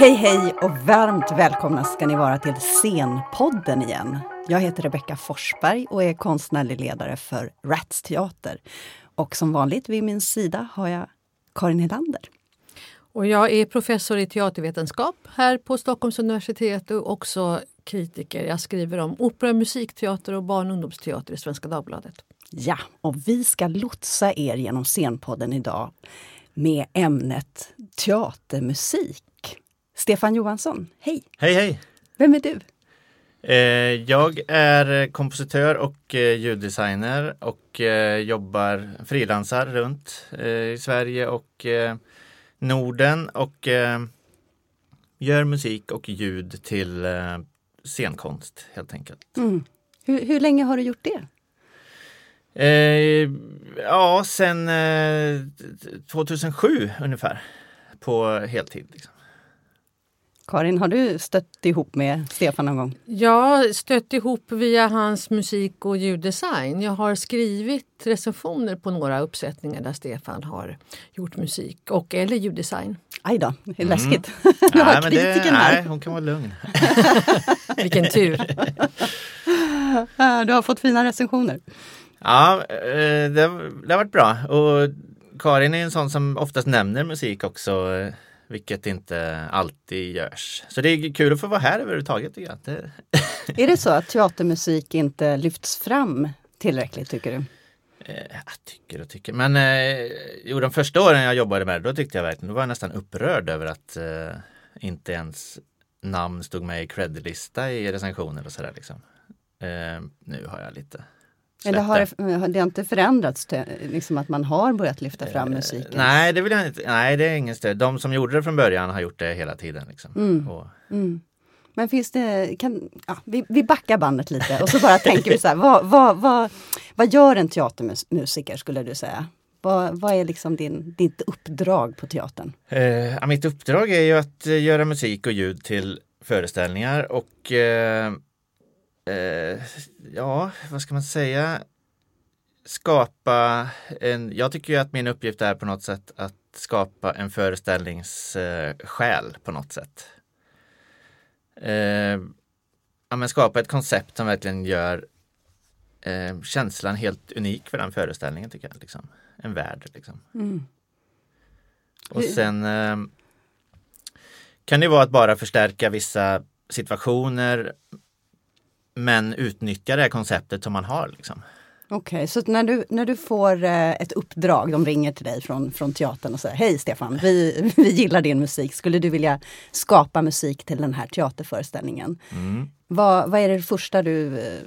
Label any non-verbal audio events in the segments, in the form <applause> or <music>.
Hej hej och varmt välkomna ska ni vara till Scenpodden igen. Jag heter Rebecka Forsberg och är konstnärlig ledare för Rats Teater. Och som vanligt vid min sida har jag Karin Helander. Och jag är professor i teatervetenskap här på Stockholms universitet och också kritiker. Jag skriver om opera, musikteater och barn och ungdomsteater i Svenska Dagbladet. Ja, och vi ska lotsa er genom Scenpodden idag med ämnet teatermusik. Stefan Johansson, hej! Hej hej! Vem är du? Eh, jag är kompositör och eh, ljuddesigner och eh, jobbar frilansar runt i Sverige och Norden och gör musik och ljud till scenkonst helt enkelt. Mm. Hur, hur länge har du gjort det? Ja, sen eh, 2007 ungefär på heltid. Liksom. Karin, har du stött ihop med Stefan någon gång? Jag stött ihop via hans musik och ljuddesign. Jag har skrivit recensioner på några uppsättningar där Stefan har gjort musik och eller ljuddesign. Aj då, det är läskigt. Mm. <laughs> Har nej, det, här. Nej, hon kan vara lugn. <laughs> Vilken tur. <laughs> du har fått fina recensioner. Ja, eh, det, det har varit bra. Och Karin är en sån som oftast nämner musik också vilket inte alltid görs. Så det är kul att få vara här överhuvudtaget. Det... är det så att teatermusik inte lyfts fram tillräckligt tycker du? Eh, jag tycker och tycker. Men eh, jo, de första åren jag jobbade med det, då tyckte jag verkligen, då var jag nästan upprörd över att eh, inte ens namn stod med i credlista i recensioner och sådär. Liksom. Eh, nu har jag lite eller har det, det har inte förändrats till liksom att man har börjat lyfta fram eh, musiken? Nej, det vill jag inte. Nej, det är ingen stöd. De som gjorde det från början har gjort det hela tiden. Liksom. Mm. Och... Mm. Men finns det, kan, ja, vi, vi backar bandet lite och så bara <laughs> tänker vi så här, vad, vad, vad, vad gör en teatermusiker skulle du säga? Vad, vad är liksom din, ditt uppdrag på teatern? Eh, mitt uppdrag är ju att eh, göra musik och ljud till föreställningar och eh, eh, ja, vad ska man säga? Skapa en, jag tycker ju att min uppgift är på något sätt att skapa en föreställningssjäl på något sätt. Eh, ja, men skapa ett koncept som verkligen gör eh, känslan helt unik för den föreställningen tycker jag. Liksom. En värld liksom. Mm. Och sen eh, kan det vara att bara förstärka vissa situationer men utnyttja det konceptet som man har. Liksom. Okej, okay, så när du, när du får eh, ett uppdrag, de ringer till dig från, från teatern och säger Hej Stefan, vi, <laughs> vi gillar din musik. Skulle du vilja skapa musik till den här teaterföreställningen? Mm. Vad, vad är det första du eh,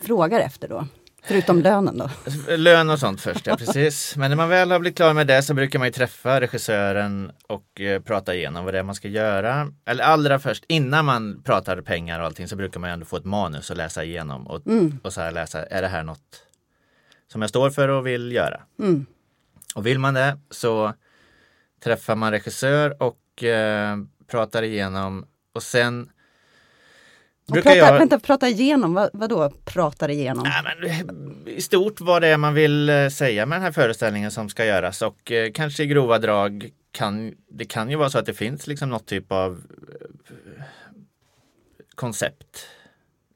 frågar efter då? Förutom lönen då? Lön och sånt först, ja precis. Men när man väl har blivit klar med det så brukar man ju träffa regissören och eh, prata igenom vad det är man ska göra. Eller allra först, innan man pratar pengar och allting så brukar man ändå få ett manus att läsa igenom och, mm. och så här läsa, är det här något som jag står för och vill göra? Mm. Och vill man det så träffar man regissör och eh, pratar igenom och sen Prata, jag... Vänta, prata igenom, vad, vadå pratar igenom? Nej, men, I stort vad det är man vill eh, säga med den här föreställningen som ska göras och eh, kanske i grova drag kan det kan ju vara så att det finns liksom något typ av eh, koncept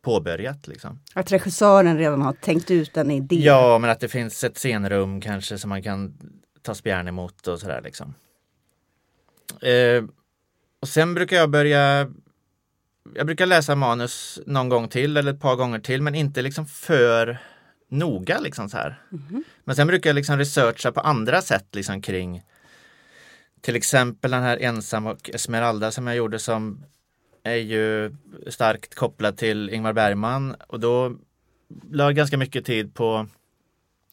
påbörjat. Liksom. Att regissören redan har tänkt ut en idé? Ja, men att det finns ett scenrum kanske som man kan ta spjärn emot och sådär liksom. Eh, och sen brukar jag börja jag brukar läsa manus någon gång till eller ett par gånger till men inte liksom för noga liksom så här. Mm. Men sen brukar jag liksom researcha på andra sätt liksom kring till exempel den här Ensam och Esmeralda som jag gjorde som är ju starkt kopplad till Ingmar Bergman och då la jag ganska mycket tid på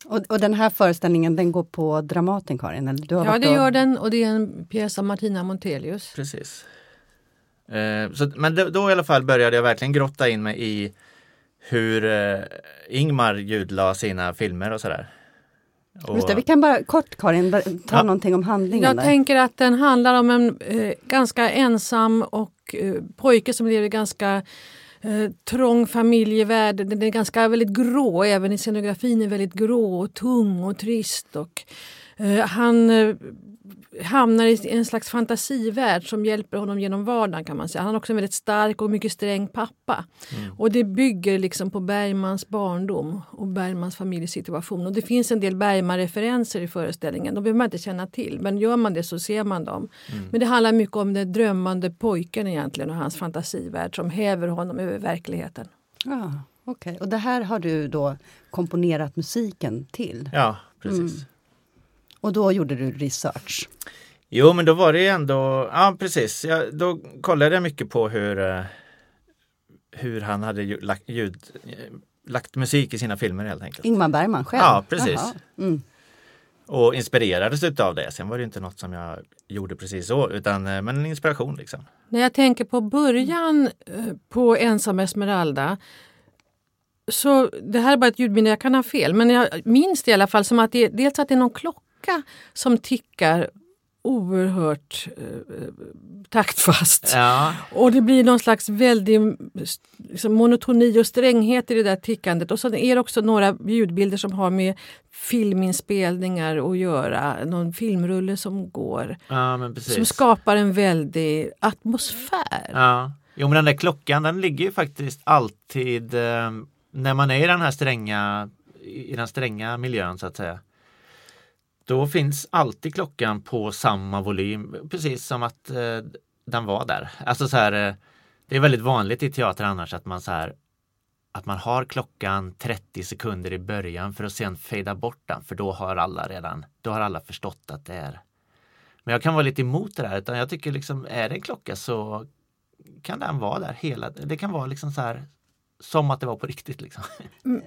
och, och, den här föreställningen den går på Dramaten Karin? Eller du har ja det gör den och det är en pjäs av Martina Montelius. Precis. Eh, så, men då, då, i alla fall började jag verkligen grotta in mig i hur eh, Ingmar ljudlade sina filmer och sådär. Och... Just det, vi kan bara kort Karin, ta ja. någonting om handlingen. Jag där. tänker att den handlar om en eh, ganska ensam och eh, pojke som lever i ganska eh, trång familjevärld. Den är ganska väldigt grå, även i scenografin är väldigt grå och tung och trist. Och, eh, han hamnar i en slags fantasivärld som hjälper honom genom vardagen kan man säga. Han är också en väldigt stark och mycket sträng pappa. Mm. Och det bygger liksom på Bergmans barndom och Bergmans familjesituation. Och det finns en del Bergman-referenser i föreställningen. De behöver man inte känna till men gör man det så ser man dem. Mm. Men det handlar mycket om den drömmande pojken egentligen och hans fantasivärld som häver honom över verkligheten. Ja, Okej, okay. och det här har du då komponerat musiken till? Ja, precis. Mm. Och då gjorde du research? Jo, men då var det ändå, ja precis, jag, då kollade jag mycket på hur, eh, hur han hade lagt, ljud, lagt musik i sina filmer helt enkelt. Ingmar Bergman själv? Ja, precis. Mm. Och inspirerades av det. Sen var det inte något som jag gjorde precis så, utan eh, men en inspiration liksom. När jag tänker på början eh, på Ensam Esmeralda så det här är bara ett ljudminne, jag kan ha fel, men jag minns det i alla fall som att det dels att det är någon klocka som tickar oerhört eh, taktfast. Ja. Och det blir någon slags väldig liksom, monotoni och stränghet i det där tickandet. Och så är det också några ljudbilder som har med filminspelningar att göra. Någon filmrulle som går. Ja, som skapar en väldig atmosfär. Ja. Jo men den där klockan den ligger ju faktiskt alltid eh, när man är i den här stränga, i den stränga miljön så att säga. Då finns alltid klockan på samma volym, precis som att eh, den var där. Alltså så här, eh, det är väldigt vanligt i teater annars att man så här att man har klockan 30 sekunder i början för att sen fejda bort den för då har alla redan, då har alla förstått att det är. Men jag kan vara lite emot det där utan jag tycker liksom är det en klocka så kan den vara där hela, det kan vara liksom så här som att det var på riktigt. Liksom.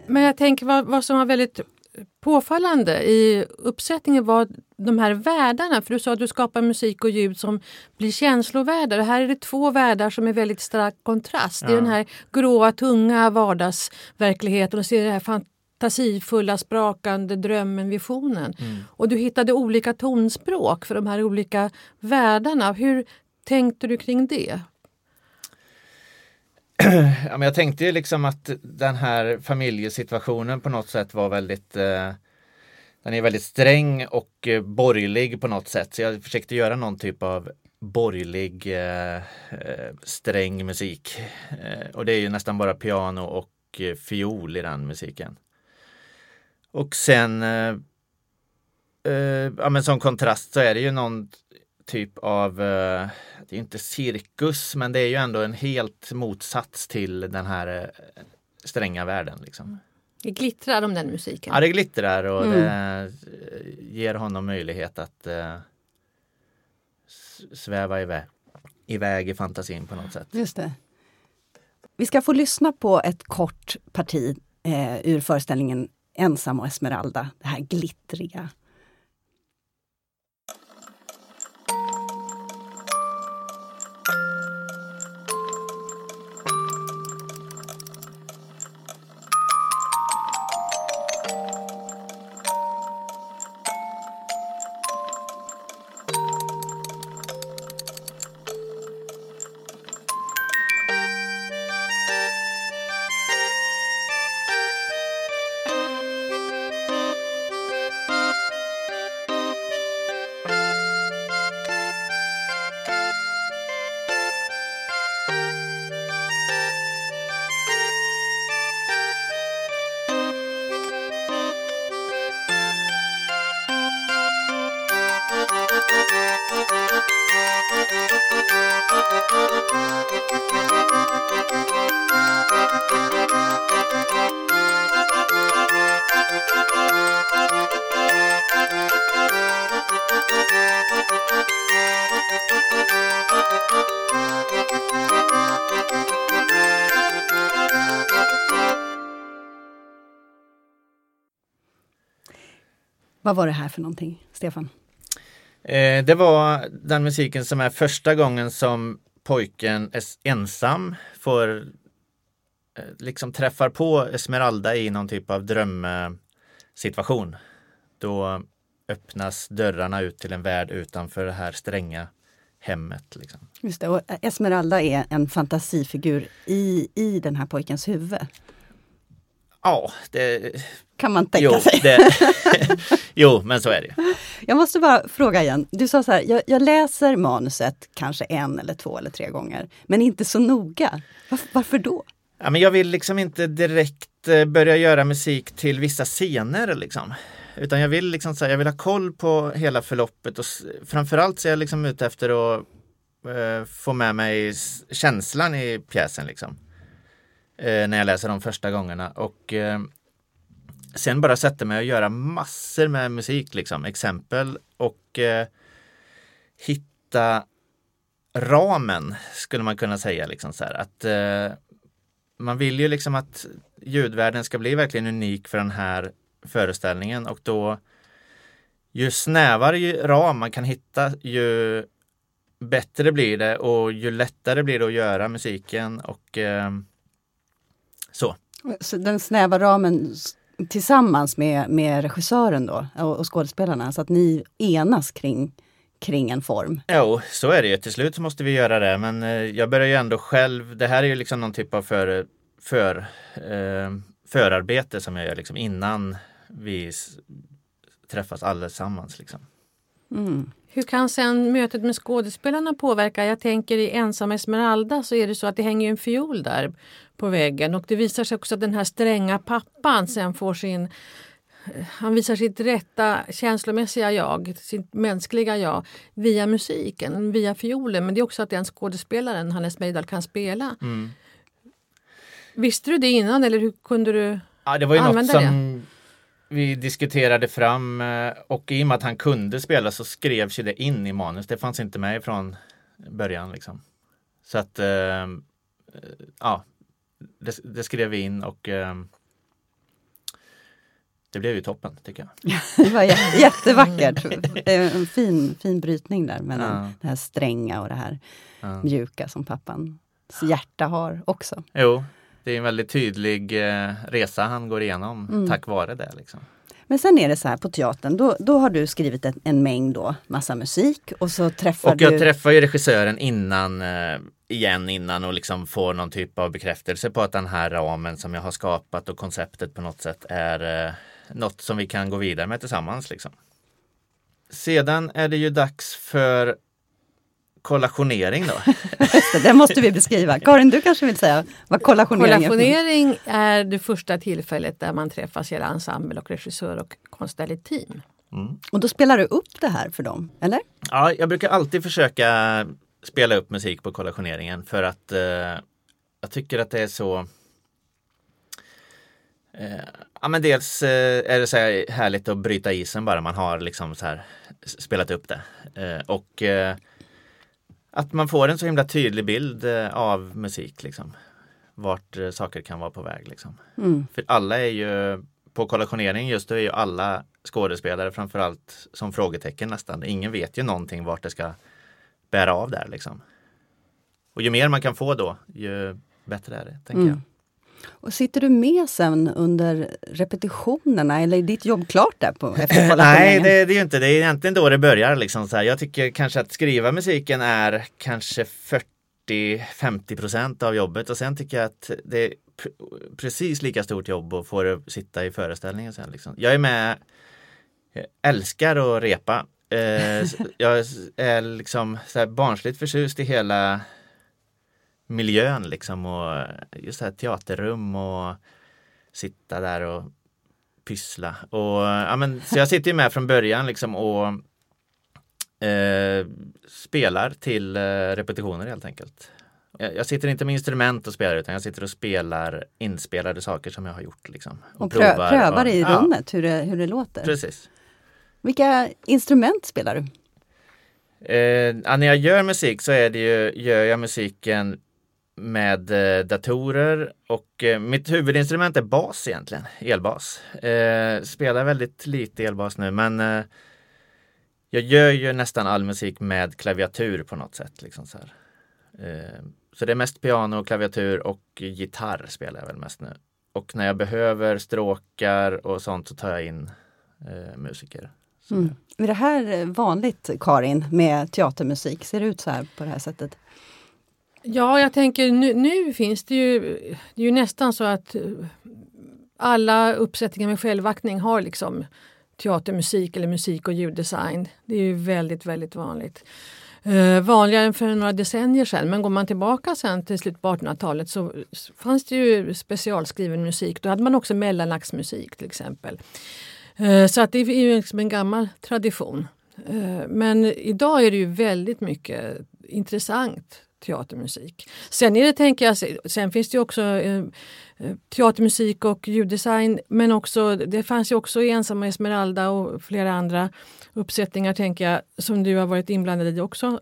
Men jag tänker vad, vad som var väldigt påfallande i uppsättningen var de här världarna. För du sa att du skapar musik och ljud som blir känslovärldar. Här är det två världar som är väldigt stark kontrast. Ja. Det är den här gråa, tunga vardagsverkligheten och så är det här fantasifulla, sprakande drömmen, visionen. Mm. Och du hittade olika tonspråk för de här olika världarna. Hur tänkte du kring det? <clears throat> ja, men jag tänkte ju liksom att den här familjesituationen på något sätt var väldigt eh, Den är väldigt sträng och eh, borgerlig på något sätt. Så jag försökte göra någon typ av borgerlig eh, eh sträng musik. Eh, och det är ju nästan bara piano och eh, fiol i den musiken. Och sen eh, ja, men som kontrast så är det ju någon typ av, det är inte cirkus, men det är ju ändå en helt motsats till den här eh, stränga världen. Liksom. Det glittrar om den musiken. Ja, det glittrar och mm. det ger honom möjlighet att uh, sväva iväg, iväg i fantasin på något sätt. Just det. Vi ska få lyssna på ett kort parti eh, ur föreställningen Ensam och Esmeralda, det här glittriga. Vad var det här för någonting, Stefan? Eh, det var den musiken som är första gången som pojken ensam får eh, liksom träffar på Esmeralda i någon typ av drömsituation. Då öppnas dörrarna ut till en värld utanför det här stränga hemmet. Liksom. Just det, och Esmeralda är en fantasifigur i, i den här pojkens huvud. Ja, det... Kan man tänka Jo, sig. det, <laughs> jo, men så är det. Jag måste bara fråga igen. Du sa så här, jag, jag läser manuset kanske en eller två eller tre gånger, men inte så noga. Varför, varför då? Ja, men jag vill liksom inte direkt eh, börja göra musik till vissa scener liksom. Utan jag vill liksom så här, jag vill ha koll på hela förloppet och framförallt så är jag liksom ute efter att eh, få med mig känslan i pjäsen liksom. Eh, när jag läser de första gångerna. Och eh, sen bara sätter mig och göra massor med musik liksom, exempel och eh, hitta ramen skulle man kunna säga liksom så här. Att eh, man vill ju liksom att ljudvärlden ska bli verkligen unik för den här föreställningen. Och då ju snävare ram man kan hitta ju bättre blir det och ju lättare blir det att göra musiken. Och eh, så. Så den snäva ramen tillsammans med, med regissören då och, och skådespelarna, så att ni enas kring, kring en form. Jo, så är det ju. Till slut så måste vi göra det, men eh, jag börjar ju ändå själv. Det här är ju liksom någon typ av för, för, eh, förarbete som jag gör liksom innan vi träffas allesammans. Liksom. Mm. Hur kan sen mötet med skådespelarna påverka? Jag tänker i Ensam Esmeralda så är det så att det hänger en fiol där på väggen och det visar sig också att den här stränga pappan sen får sin han visar sitt rätta känslomässiga jag, sitt mänskliga jag via musiken, via fiolen. Men det är också att den skådespelaren, Hannes Mejdal, kan spela. Mm. Visste du det innan eller hur kunde du? Ja, det var ju något Använda som vi diskuterade fram eh, och i och med att han kunde spela så skrevs det in i manus. Det fanns inte med från början liksom. Så att eh, eh, ja, det, det skrev vi in och eh, det blev ju toppen tycker jag. <laughs> Det var jä- jättevackert. En fin, fin brytning där mellan Ja. det här stränga och det här Ja. mjuka som pappans hjärta har också. Jo, det är en väldigt tydlig eh, resa han går igenom Mm. tack vare det. Liksom. Men sen är det så här på teatern, då, då har du skrivit en, en mängd då, massa musik och så träffar Och jag du... träffar ju regissören innan, eh, igen innan och liksom får någon typ av bekräftelse på att den här ramen som jag har skapat och konceptet på något sätt är eh, något som vi kan gå vidare med tillsammans. Liksom. Sedan är det ju dags för kollationering då. <laughs> det måste vi beskriva. Karin, du kanske vill säga vad kollationering är? för något? Kollationering är det första tillfället där man träffas hela ensemble och regissör och konstnärligt team. Mm. Och då spelar du upp det här för dem, eller? Ja, jag brukar alltid försöka spela upp musik på kollationeringen för att eh, jag tycker att det är så eh, Ja men dels eh, är det så här härligt att bryta isen bara man har liksom så här spelat upp det. Eh, och eh, att man får en så himla tydlig bild eh, av musik liksom. Vart saker kan vara på väg liksom. Mm. För alla är ju på kollationering just då är ju alla skådespelare framförallt som frågetecken nästan. Ingen vet ju någonting vart det ska bära av där liksom. Och ju mer man kan få då, ju bättre är det, tänker Mm. jag. Och sitter du med sen under repetitionerna eller är ditt jobb klart där på, efter <laughs> Nej, det, det är ju inte det. är egentligen då det börjar. Liksom så här. Jag tycker kanske att skriva musiken är kanske 40-50 procent av jobbet och sen tycker jag att det är pr- precis lika stort jobb att få sitta i föreställningen sen. Liksom. Jag är med, jag älskar att repa. Eh, jag är liksom så här barnsligt förtjust i hela miljön liksom och just här teaterrum och sitta där och pyssla. Och, ja, men, så jag sitter ju med från början liksom och eh, spelar till eh, repetitioner helt enkelt. Jag, jag sitter inte med instrument och spelar utan jag sitter och spelar inspelade saker som jag har gjort. Liksom, och prö prövar och- i ja, rummet hur det, hur det låter. Precis. Vilka instrument spelar du? Eh, när jag gör musik så är det ju, gör jag musiken med eh, datorer och eh, mitt huvudinstrument är bas egentligen, elbas. Eh, spelar väldigt lite elbas nu men eh, jag gör ju nästan all musik med klaviatur på något sätt. Liksom så, här. Eh, så det är mest piano, klaviatur och gitarr spelar jag väl mest nu. Och när jag behöver stråkar och sånt så tar jag in eh, musiker. Mm. Är det här vanligt, Karin, med teatermusik? Ser det ut så här på det här sättet? Ja, jag tänker nu, nu finns det ju, det är ju nästan så att eh, alla uppsättningar med självaktning har liksom teatermusik eller musik och ljuddesign. Det är ju väldigt, väldigt vanligt. Eh, vanligare än för några decennier sedan. Men går man tillbaka sen till slutet på 1800-talet så fanns det ju specialskriven musik. Då hade man också mellanaktsmusik till exempel. Eh, så att det är ju liksom en gammal tradition. Eh, men idag är det ju väldigt mycket intressant teatermusik. Sen, är det, tänker jag, sen finns det också eh, teatermusik och ljuddesign men också, det fanns ju också Ensamma Esmeralda och flera andra uppsättningar tänker jag som du har varit inblandad i också.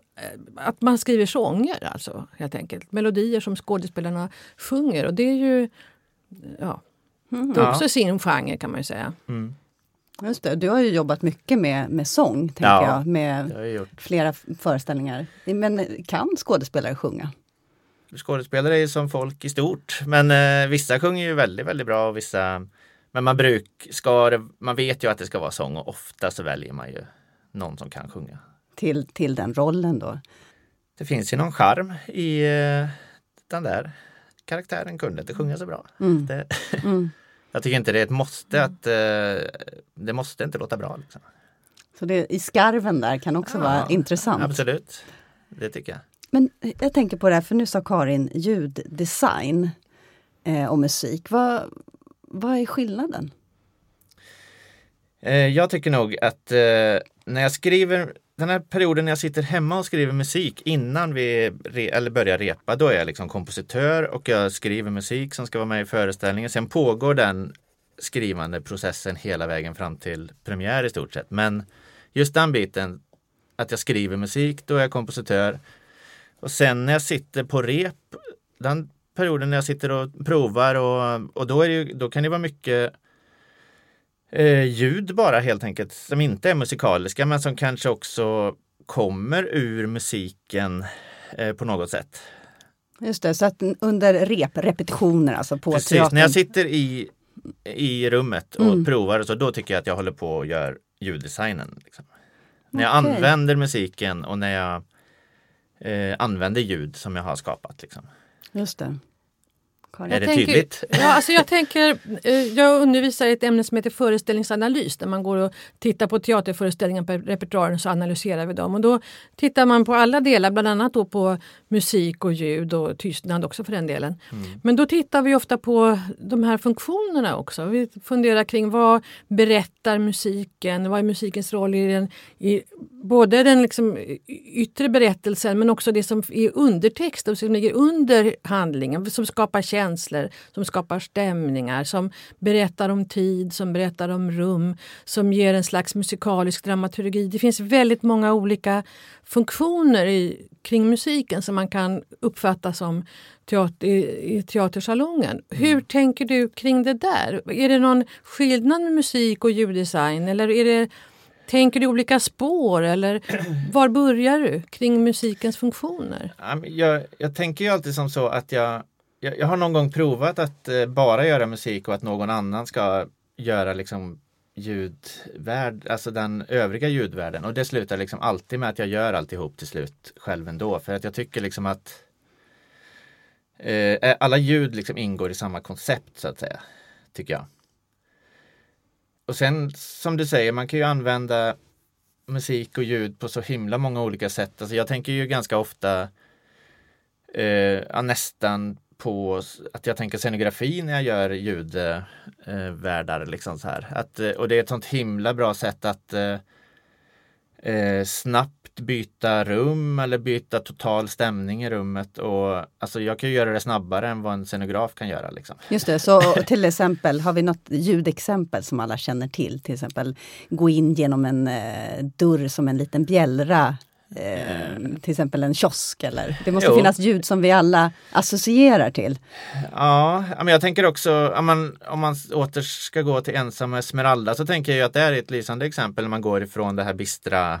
Att man skriver sånger alltså helt enkelt. Melodier som skådespelarna sjunger och det är ju ja, det är också ja. sin genre kan man ju säga. Mm. Just det, du har ju jobbat mycket med, med sång, tänker ja, jag, med flera föreställningar. Men kan skådespelare sjunga? Skådespelare är som folk i stort, men eh, vissa sjunger ju väldigt, väldigt bra och vissa men man bruk, ska man vet ju att det ska vara sång och ofta så väljer man ju någon som kan sjunga. Till, till den rollen då? Det finns ju någon charm i eh, den där karaktären kunde inte sjunga så bra. Mm. Det, mm. Jag tycker inte det är ett måste mm. att eh, det måste inte låta bra. Liksom. Så det i skarven där kan också ja, vara intressant? Absolut, det tycker jag. Men jag tänker på det här, för nu sa Karin ljuddesign eh, och musik. Vad, vad är skillnaden? Eh, jag tycker nog att eh, när jag skriver den här perioden när jag sitter hemma och skriver musik innan vi re, eller börjar repa, då är jag liksom kompositör och jag skriver musik som ska vara med i föreställningen. Sen pågår den skrivande processen hela vägen fram till premiär i stort sett. Men just den biten, att jag skriver musik, då är jag kompositör. Och sen när jag sitter på rep, den perioden när jag sitter och provar och, och då, är det, då kan det vara mycket eh, ljud bara helt enkelt som inte är musikaliska men som kanske också kommer ur musiken eh, på något sätt. Just det, så att under rep, repetitioner alltså på Precis, teatern. när jag sitter i, i rummet och mm. provar så då tycker jag att jag håller på och gör ljuddesignen. Liksom. När jag okay. använder musiken och när jag eh, använder ljud som jag har skapat. Liksom. Just det. Karin. Är det tänker, tydligt? Ja, alltså jag, tänker, eh, jag undervisar i ett ämne som heter föreställningsanalys där man går och tittar på teaterföreställningar på repertoaren så analyserar vi dem. Och då tittar man på alla delar, bland annat då på musik och ljud och tystnad också för den delen. Mm. Men då tittar vi ofta på de här funktionerna också. Vi funderar kring vad berättar musiken? Vad är musikens roll i, den, i både den liksom yttre berättelsen men också det som är undertext och som ligger under handlingen som skapar känslor, som skapar stämningar, som berättar om tid, som berättar om rum, som ger en slags musikalisk dramaturgi. Det finns väldigt många olika funktioner i, kring musiken som man kan uppfatta som teater, i, i teatersalongen. Hur mm. tänker du kring det där? Är det någon skillnad med musik och ljuddesign eller är det Tänker du olika spår eller <clears throat> var börjar du kring musikens funktioner? Jag, jag tänker ju alltid som så att jag, jag, jag har någon gång provat att eh, bara göra musik och att någon annan ska göra liksom ljudvärld, alltså den övriga ljudvärlden. Och det slutar liksom alltid med att jag gör alltihop till slut själv ändå. För att jag tycker liksom att eh, eh, alla ljud liksom ingår i samma koncept så att säga, tycker jag. Och sen som du säger, man kan ju använda musik och ljud på så himla många olika sätt. Alltså jag tänker ju ganska ofta eh, nästan på att jag tänker scenografi när jag gör ljudvärldar. Eh, liksom så här. Att, eh, och det är ett sånt himla bra sätt att eh, eh, snabbt byta rum eller byta total stämning i rummet. Och, alltså jag kan göra det snabbare än vad en scenograf kan göra. Liksom. Just det, så <laughs> till exempel har vi något ljudexempel som alla känner till? Till exempel gå in genom en eh, dörr som en liten bjällra Eh, till exempel en kiosk eller? Det måste jo. finnas ljud som vi alla associerar till. Ja, men jag tänker också om man, om man åter ska gå till ensamma Esmeralda så tänker jag att det är ett lysande exempel när man går ifrån det här bistra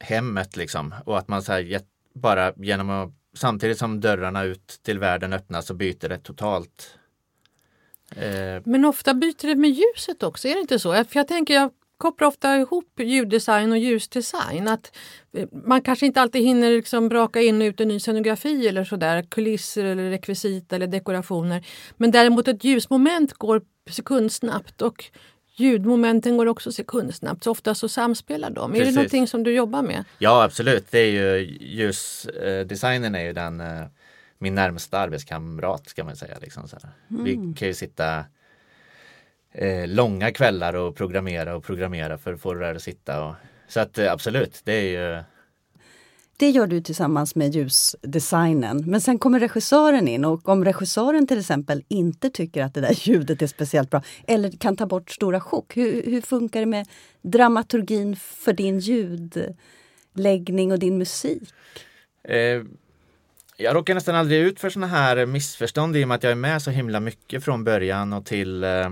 hemmet liksom och att man så här, bara genom att samtidigt som dörrarna ut till världen öppnas så byter det totalt. Eh. Men ofta byter det med ljuset också, är det inte så? För jag tänker, jag kopplar ofta ihop ljuddesign och ljusdesign. Att eh, man kanske inte alltid hinner liksom braka in och ut en ny scenografi eller sådär, kulisser eller rekvisita eller dekorationer. Men däremot ett ljusmoment går sekundsnabpt och ljudmomenten går också sekundsnabbt. Så ofta så samspelar de. Är det Precis. någonting som du jobbar med? Ja absolut, det är ju ljusdesignen är ju den eh, min närmsta arbetskamrat ska man säga. Liksom, så här. Vi kan ju sitta eh, långa kvällar och programmera och programmera för att få det där att sitta. Och, så att eh, absolut, det är ju Det gör du tillsammans med ljusdesignen. Men sen kommer regissören in och om regissören till exempel inte tycker att det där <laughs> ljudet är speciellt bra eller kan ta bort stora sjok. Hur, hur funkar det med dramaturgin för din ljudläggning och din musik? Eh, jag råkar nästan aldrig ut för sådana här missförstånd i och med att jag är med så himla mycket från början och till eh,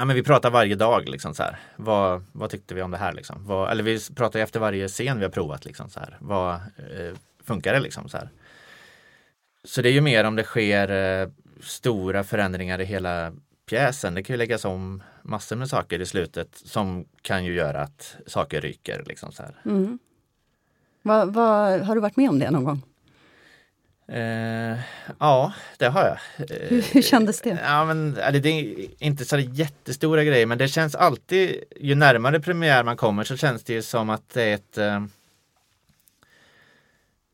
Ja men vi pratar varje dag liksom så här. Vad, vad tyckte vi om det här liksom? Vad, eller vi pratar efter varje scen vi har provat liksom så här. Vad eh, funkar det liksom så här? Så det är ju mer om det sker eh, stora förändringar i hela pjäsen. Det kan ju läggas om massor med saker i slutet som kan ju göra att saker ryker liksom så här. Mm. Va, va, har du varit med om det någon gång? Eh, ja, det har jag. Eh, Hur, hur kändes det? Ja, men, det är inte så jättestora grejer men det känns alltid, ju närmare premiär man kommer så känns det ju som att det är ett eh,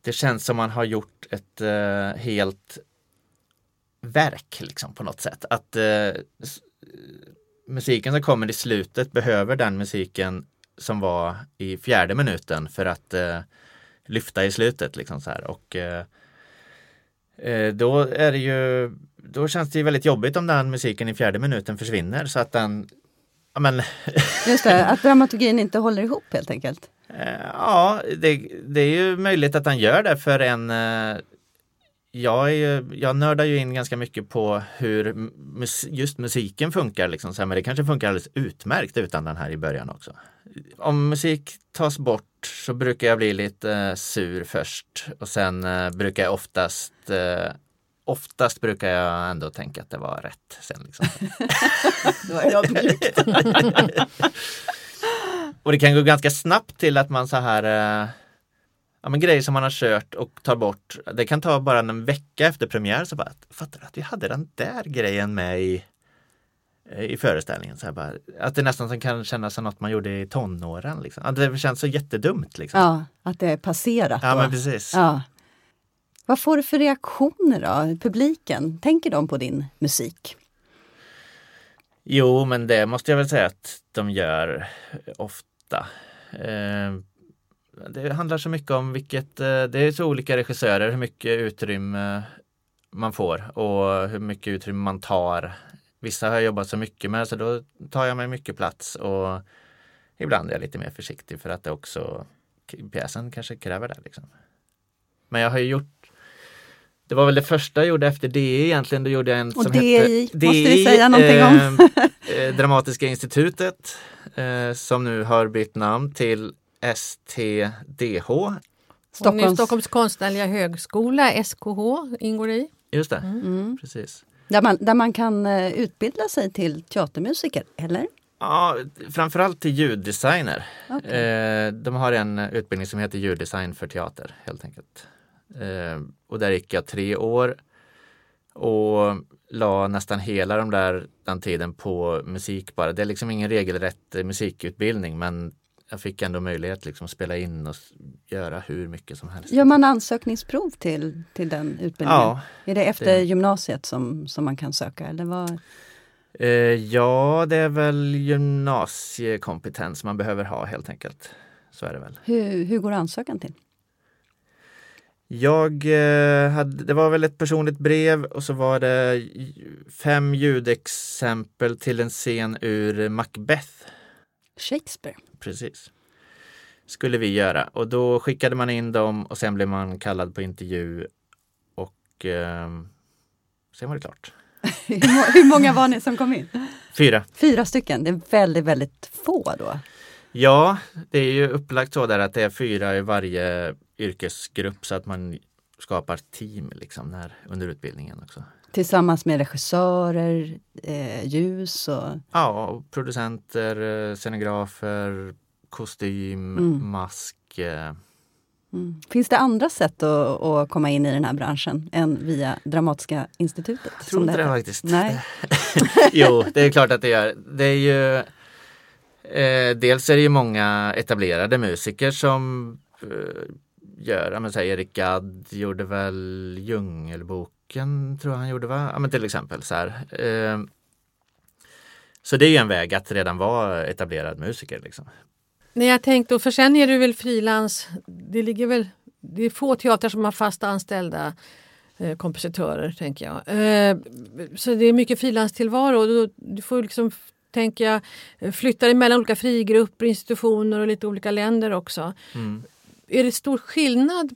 Det känns som man har gjort ett eh, helt verk liksom på något sätt. Att eh, musiken som kommer i slutet behöver den musiken som var i fjärde minuten för att eh, lyfta i slutet liksom så här. Och Då är det ju, då känns det ju väldigt jobbigt om den musiken i fjärde minuten försvinner så att den, ja men, <laughs> Just det, att dramaturgin inte håller ihop helt enkelt. eh, ja det, det är ju möjligt att den gör det för en, eh, jag, är ju, jag nördar ju in ganska mycket på hur mus, just musiken funkar liksom, så här, men det kanske funkar alldeles utmärkt utan den här i början också. Om musik tas bort så brukar jag bli lite eh, sur först och sen eh, brukar jag oftast eh, Oftast brukar jag ändå tänka att det var rätt sen. Liksom. <laughs> Det var ödmjukt. <laughs> och det kan gå ganska snabbt till att man så här ja, men grejer som man har kört och tar bort. Det kan ta bara en vecka efter premiär så bara, fattar du att vi hade den där grejen med i, i föreställningen. Så bara, att det nästan som kan kännas som något man gjorde i tonåren. Liksom. Att det känns så jättedumt. Liksom. Ja, att det är passerat. Ja, men precis. Ja. Vad får du för reaktioner då? Publiken, tänker de på din musik? Jo, men det måste jag väl säga att de gör ofta. Eh, det handlar så mycket om vilket, eh, det är så olika regissörer, hur mycket utrymme man får och hur mycket utrymme man tar. Vissa har jag jobbat så mycket med så då tar jag mig mycket plats och ibland är jag lite mer försiktig för att det också pjäsen kanske kräver det. Liksom. Men jag har ju gjort det var väl det första jag gjorde efter DI egentligen. Då gjorde jag en Och som DI, hette måste vi säga någonting om. eh, eh, Dramatiska institutet eh, som nu har bytt namn till STDH. Stockholms... Stockholms, konstnärliga högskola, SKH, ingår i. Just det, Mm. precis. där, man, där man kan eh, utbilda sig till teatermusiker, eller? Ja, framförallt till ljuddesigner. Okej. Eh, de har en utbildning som heter ljuddesign för teater helt enkelt. Eh, och där gick jag tre år och la nästan hela de där, den tiden på musik bara. Det är liksom ingen regelrätt musikutbildning men jag fick ändå möjlighet liksom att spela in och göra hur mycket som helst. Gör man ansökningsprov till, till den utbildningen? Ja, Är det efter det- gymnasiet som, som man kan söka? Eller vad? eh, ja, det är väl gymnasiekompetens man behöver ha helt enkelt. Så är det väl. Hur, hur går ansökan till? Jag eh, hade, det var väl ett personligt brev och så var det fem ljudexempel till en scen ur Macbeth. Shakespeare? Precis. Skulle vi göra och då skickade man in dem och sen blev man kallad på intervju och eh, sen var det klart. <laughs> hur, må- hur många var ni som kom in? Fyra. Fyra stycken, det är väldigt, väldigt få då. Ja, det är ju upplagt så där att det är fyra i varje yrkesgrupp så att man skapar team liksom när, under utbildningen också. Tillsammans med regissörer, eh, ljus och... Ja, och producenter, eh, scenografer, kostym, Mm. mask. eh, Mm. Finns det andra sätt att, att, komma in i den här branschen än via Dramatiska institutet? Jag tror inte det, det faktiskt. Nej. <laughs> jo, det är klart att det gör. Det är ju eh, Dels är det ju många etablerade musiker som eh, gör, men Erik Gadd gjorde väl Djungelboken, tror jag han gjorde va? Ja men till exempel så här. Eh, så det är en väg att redan vara etablerad musiker. Liksom. Nej, jag tänkte, för sen är du väl frilans. Det ligger väl, det är få teatrar som har fast anställda eh, kompositörer, tänker jag. Eh, så det är mycket frilanstillvaro. Du får liksom, tänker jag, flytta dig mellan olika frigrupper, institutioner och lite olika länder också. Mm. Är det stor skillnad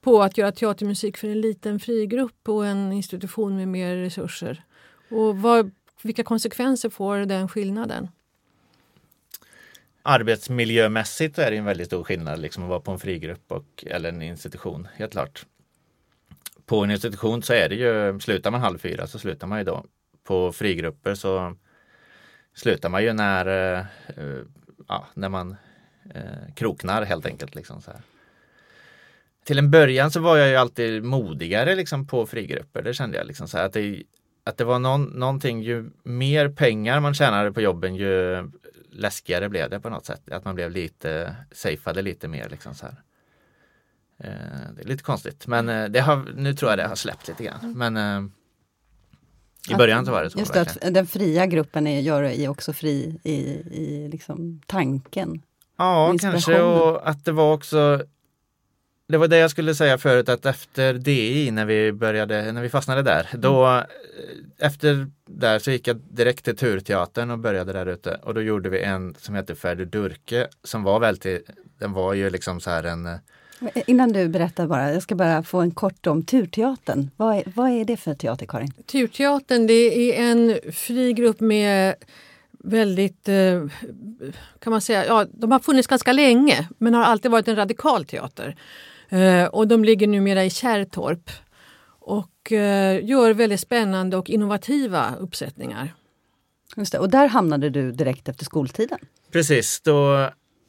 på att göra teatermusik för en liten frigrupp och en institution med mer resurser? Och vad, vilka konsekvenser får den skillnaden? arbetsmiljömässigt är det en väldigt stor skillnad liksom att vara på en frigrupp och, eller en institution, helt klart. På en institution så är det ju, slutar man halv fyra så slutar man ju då. På frigrupper så slutar man ju när, eh, eh, ja, när man eh, kroknar helt enkelt. Liksom så här. Till en början så var jag ju alltid modigare liksom på frigrupper. Det kände jag liksom så här, att det, att det var någon, någonting, ju mer pengar man tjänade på jobben ju läskigare blev det på något sätt. Att man blev lite, safeade lite mer liksom så här. Eh, det är lite konstigt men eh, det har, nu tror jag det har släppt lite grann. Men eh, i början så var det så. Just det, att den fria gruppen är, gör är också fri i, i liksom tanken. Ja, kanske och att det var också det var det jag skulle säga förut att efter DI när vi började, när vi fastnade där, mm. då efter där så gick jag direkt till Turteatern och började där ute och då gjorde vi en som heter Ferdi Durke som var väldigt, den var ju liksom så här en eh, Innan du berättar bara, jag ska bara få en kort om Turteatern. Vad är, vad är det för teater Karin? Turteatern det är en fri grupp med väldigt, eh, kan man säga, ja de har funnits ganska länge men har alltid varit en radikal teater. Eh, och de ligger numera i Kärrtorp och eh, gör väldigt spännande och innovativa uppsättningar. Just det. Och där hamnade du direkt efter skoltiden? Precis, då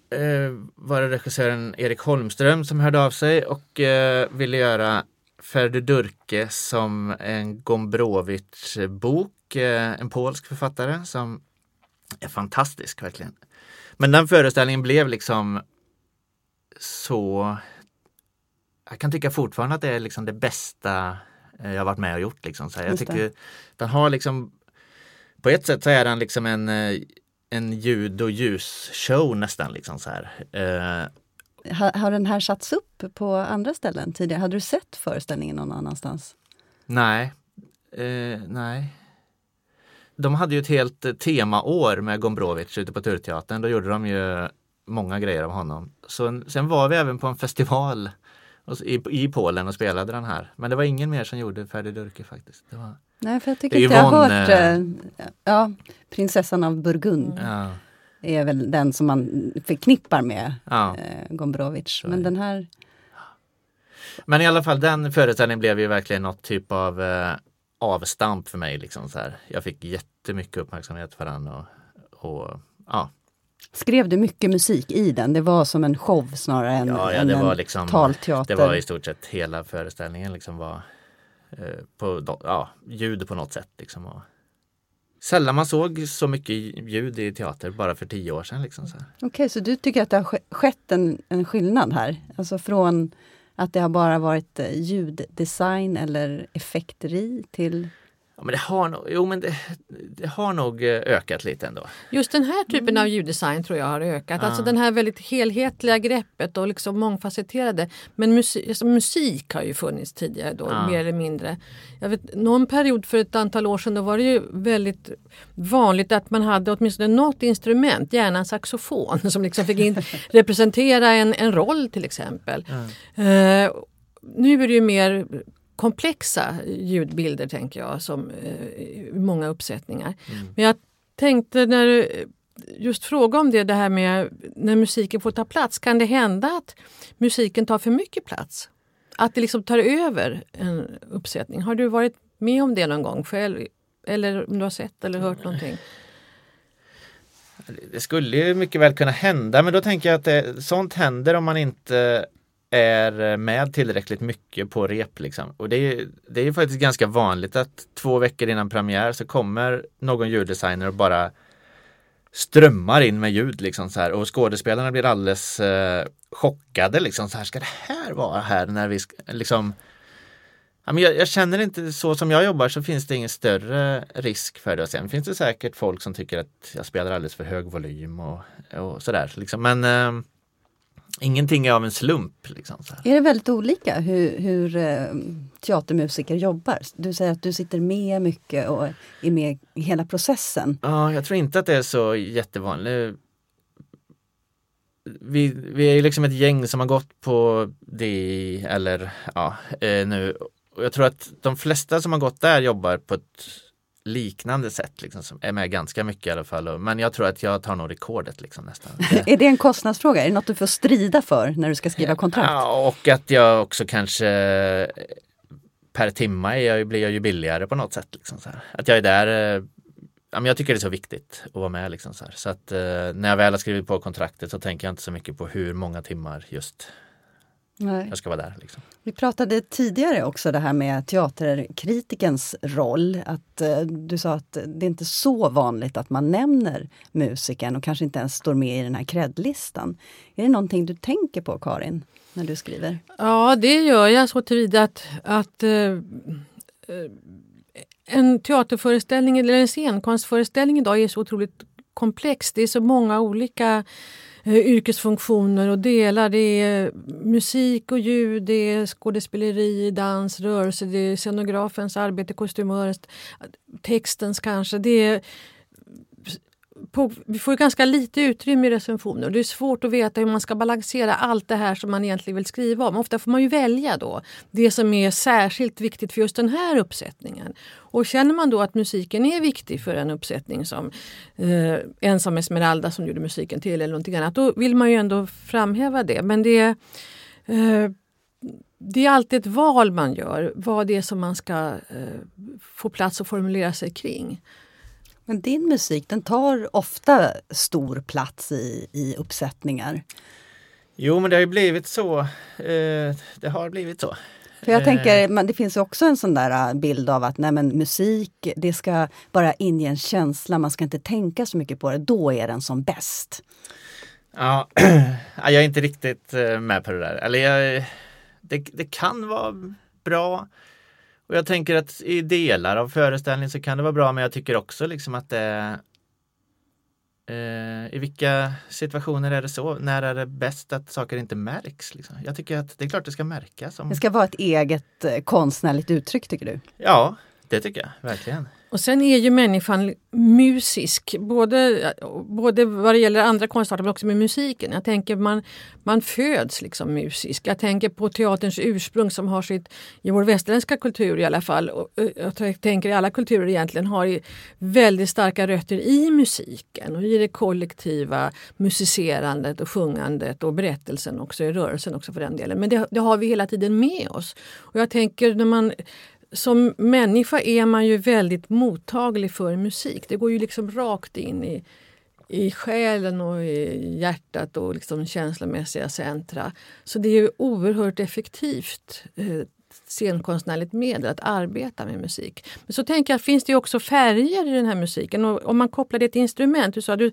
eh, var det regissören Erik Holmström som hörde av sig och eh, ville göra Ferdy Durke som en Gombrowicz bok, eh, en polsk författare som är fantastisk verkligen. Men den föreställningen blev liksom så jag kan tycka fortfarande att det är liksom det bästa eh, jag varit med och gjort. Liksom. Så jag tycker den har liksom På ett sätt så är den liksom en, eh, en ljud och ljusshow nästan. Liksom så här. Eh. Har, har den här satts upp på andra ställen tidigare? Hade du sett föreställningen någon annanstans? Nej. Eh, nej. De hade ju ett helt temaår med Gombrowicz ute på Turteatern. Då gjorde de ju många grejer av honom. Så, sen var vi även på en festival i, i Polen och spelade den här. Men det var ingen mer som gjorde Ferdi Durke faktiskt. Det var, Nej, för jag tycker inte jag har hört äh, ja, Prinsessan av Burgund. Ja. är väl den som man förknippar med ja. eh, Gombrowicz. Men den här... Men i alla fall den föreställningen blev ju verkligen något typ av eh, avstamp för mig. Liksom, så här. Jag fick jättemycket uppmärksamhet för den. Och, och ja, Skrev du mycket musik i den? Det var som en show snarare än, ja, ja, det en liksom, talteater? Det var i stort sett hela föreställningen liksom var eh, på ja, ljud på något sätt. Liksom, och, Sällan man såg så mycket ljud i teater bara för tio år sedan. Liksom, Okej, okay, så du tycker att det har skett en, en skillnad här? Alltså från att det har bara varit eh, ljuddesign eller effekteri till Ja, men det har nog, jo, men det, det, har nog eh, ökat lite ändå. Just den här typen av ljuddesign tror jag har ökat. Ja. Alltså den här väldigt helhetliga greppet och liksom mångfacetterade. Men musik, alltså musik har ju funnits tidigare då, ja. mer eller mindre. Jag vet, någon period för ett antal år sedan då var det ju väldigt vanligt att man hade åtminstone något instrument, gärna en saxofon, <laughs> som liksom fick in, representera en, en roll till exempel. Ja. Uh, nu är det ju mer komplexa ljudbilder tänker jag, som eh, många uppsättningar. Mm. Men jag tänkte när du just fråga om det, det här med när musiken får ta plats. Kan det hända att musiken tar för mycket plats? Att det liksom tar över en uppsättning. Har du varit med om det någon gång själv? Eller om du har sett eller hört någonting? Det skulle ju mycket väl kunna hända men då tänker jag att det, sånt händer om man inte är med tillräckligt mycket på rep. Liksom. Och det är, det är faktiskt ganska vanligt att två veckor innan premiär så kommer någon ljuddesigner och bara strömmar in med ljud liksom så här och skådespelarna blir alldeles eh, chockade liksom så här ska det här vara här när vi liksom ja, men jag, jag, känner inte så som jag jobbar så finns det ingen större risk för det. Och sen finns det säkert folk som tycker att jag spelar alldeles för hög volym och, och sådär. Liksom. Men eh, ingenting är av en slump. Liksom, är det väldigt olika hur, hur eh, teatermusiker jobbar? Du säger att du sitter med mycket och är med i hela processen. Ja, jag tror inte att det är så jättevanligt. Vi, vi är liksom ett gäng som har gått på DI eller ja, eh, nu. Och jag tror att de flesta som har gått där jobbar på ett liknande sätt, liksom, som är med ganska mycket i alla fall. Men jag tror att jag tar nog rekordet liksom, nästan. <laughs> är det en kostnadsfråga? Är det något du får strida för när du ska skriva kontrakt? Ja, och att jag också kanske per timme jag, blir jag ju billigare på något sätt. Liksom. Att jag är där eh, ja, men jag tycker det är så viktigt att vara med. Liksom, så så att eh, när jag väl har skrivit på kontraktet så tänker jag inte så mycket på hur många timmar just Nej. jag ska vara där. Liksom. Vi pratade tidigare också det här med teaterkritikens roll. Att eh, Du sa att det är inte så vanligt att man nämner musikern och kanske inte ens står med i den här kredlistan. Är det någonting du tänker på Karin, när du skriver? Ja, det gör jag så tillvida att, att uh, en teaterföreställning eller en scenkonstföreställning idag är så otroligt komplex. Det är så många olika Eh, Eh, yrkesfunktioner och delar. Det är musik och ljud, det är skådespeleri, dans, rörelse, det är scenografens arbete, kostymörens, textens kanske. Det är på, vi får ganska lite utrymme i recensioner. Det är svårt att veta hur man ska balansera allt det här som man egentligen vill skriva om. Ofta får man ju välja då det som är särskilt viktigt för just den här uppsättningen. Och känner man då att musiken är viktig för en uppsättning som eh, Ensam Esmeralda som gjorde musiken till eller någonting annat, då vill man ju ändå framhäva det. Men det är, eh, det är alltid ett val man gör, vad det är som man ska eh, få plats att formulera sig kring. Men din musik den tar ofta stor plats i, i uppsättningar. Jo men det har ju blivit så. Eh, det har blivit så. För jag tänker, men det finns också en sån där äh, bild av att nej, men musik, det ska bara inge en känsla, man ska inte tänka så mycket på det. Då är den som bäst. <clears throat> Ja, jag är inte riktigt eh, med på det där. Eller jag, det, det kan vara bra. Och jag tänker att i delar av föreställningen så kan det vara bra men jag tycker också liksom att det eh, I vilka situationer är det så? När är det bäst att saker inte märks? Liksom? Jag tycker att det är klart det ska märkas. Om... Det ska vara ett eget eh, konstnärligt uttryck tycker du? Ja, det tycker jag verkligen. Och sen är ju människan musisk, både, både vad det gäller andra konstarter men också med musiken. Jag tänker man, man föds liksom musisk. Jag tänker på teaterns ursprung som har sitt, i vår västerländska kultur i alla fall, och jag tänker i alla kulturer egentligen, har väldigt starka rötter i musiken och i det kollektiva musicerandet och sjungandet och berättelsen också, i rörelsen också för den delen. Men det, det har vi hela tiden med oss. Och jag tänker när man som människa är man ju väldigt mottaglig för musik. Det går ju liksom rakt in i, i själen och i hjärtat och liksom känslomässiga centra. Så det är oerhört effektivt eh, scenkonstnärligt medel att arbeta med musik. Men så tänker jag, finns det också färger i den här musiken? Och om man kopplar det till instrument, du sa du,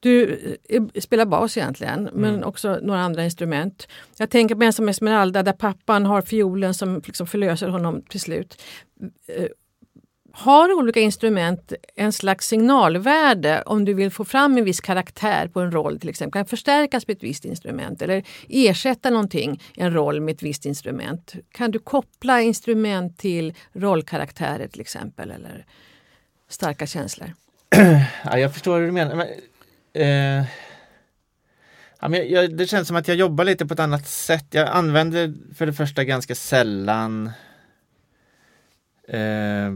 du eh, spelar bas egentligen, mm. men också några andra instrument. Jag tänker på Ensam Esmeralda där pappan har fiolen som liksom förlöser honom till slut. Har olika instrument en slags signalvärde om du vill få fram en viss karaktär på en roll till exempel? Kan förstärkas med ett visst instrument eller ersätta någonting, en roll med ett visst instrument? Kan du koppla instrument till rollkaraktärer till exempel eller starka känslor? <clears throat> Ja, jag förstår hur du menar. Men, eh, ja, men jag, det känns som att jag jobbar lite på ett annat sätt. Jag använder för det första ganska sällan eh,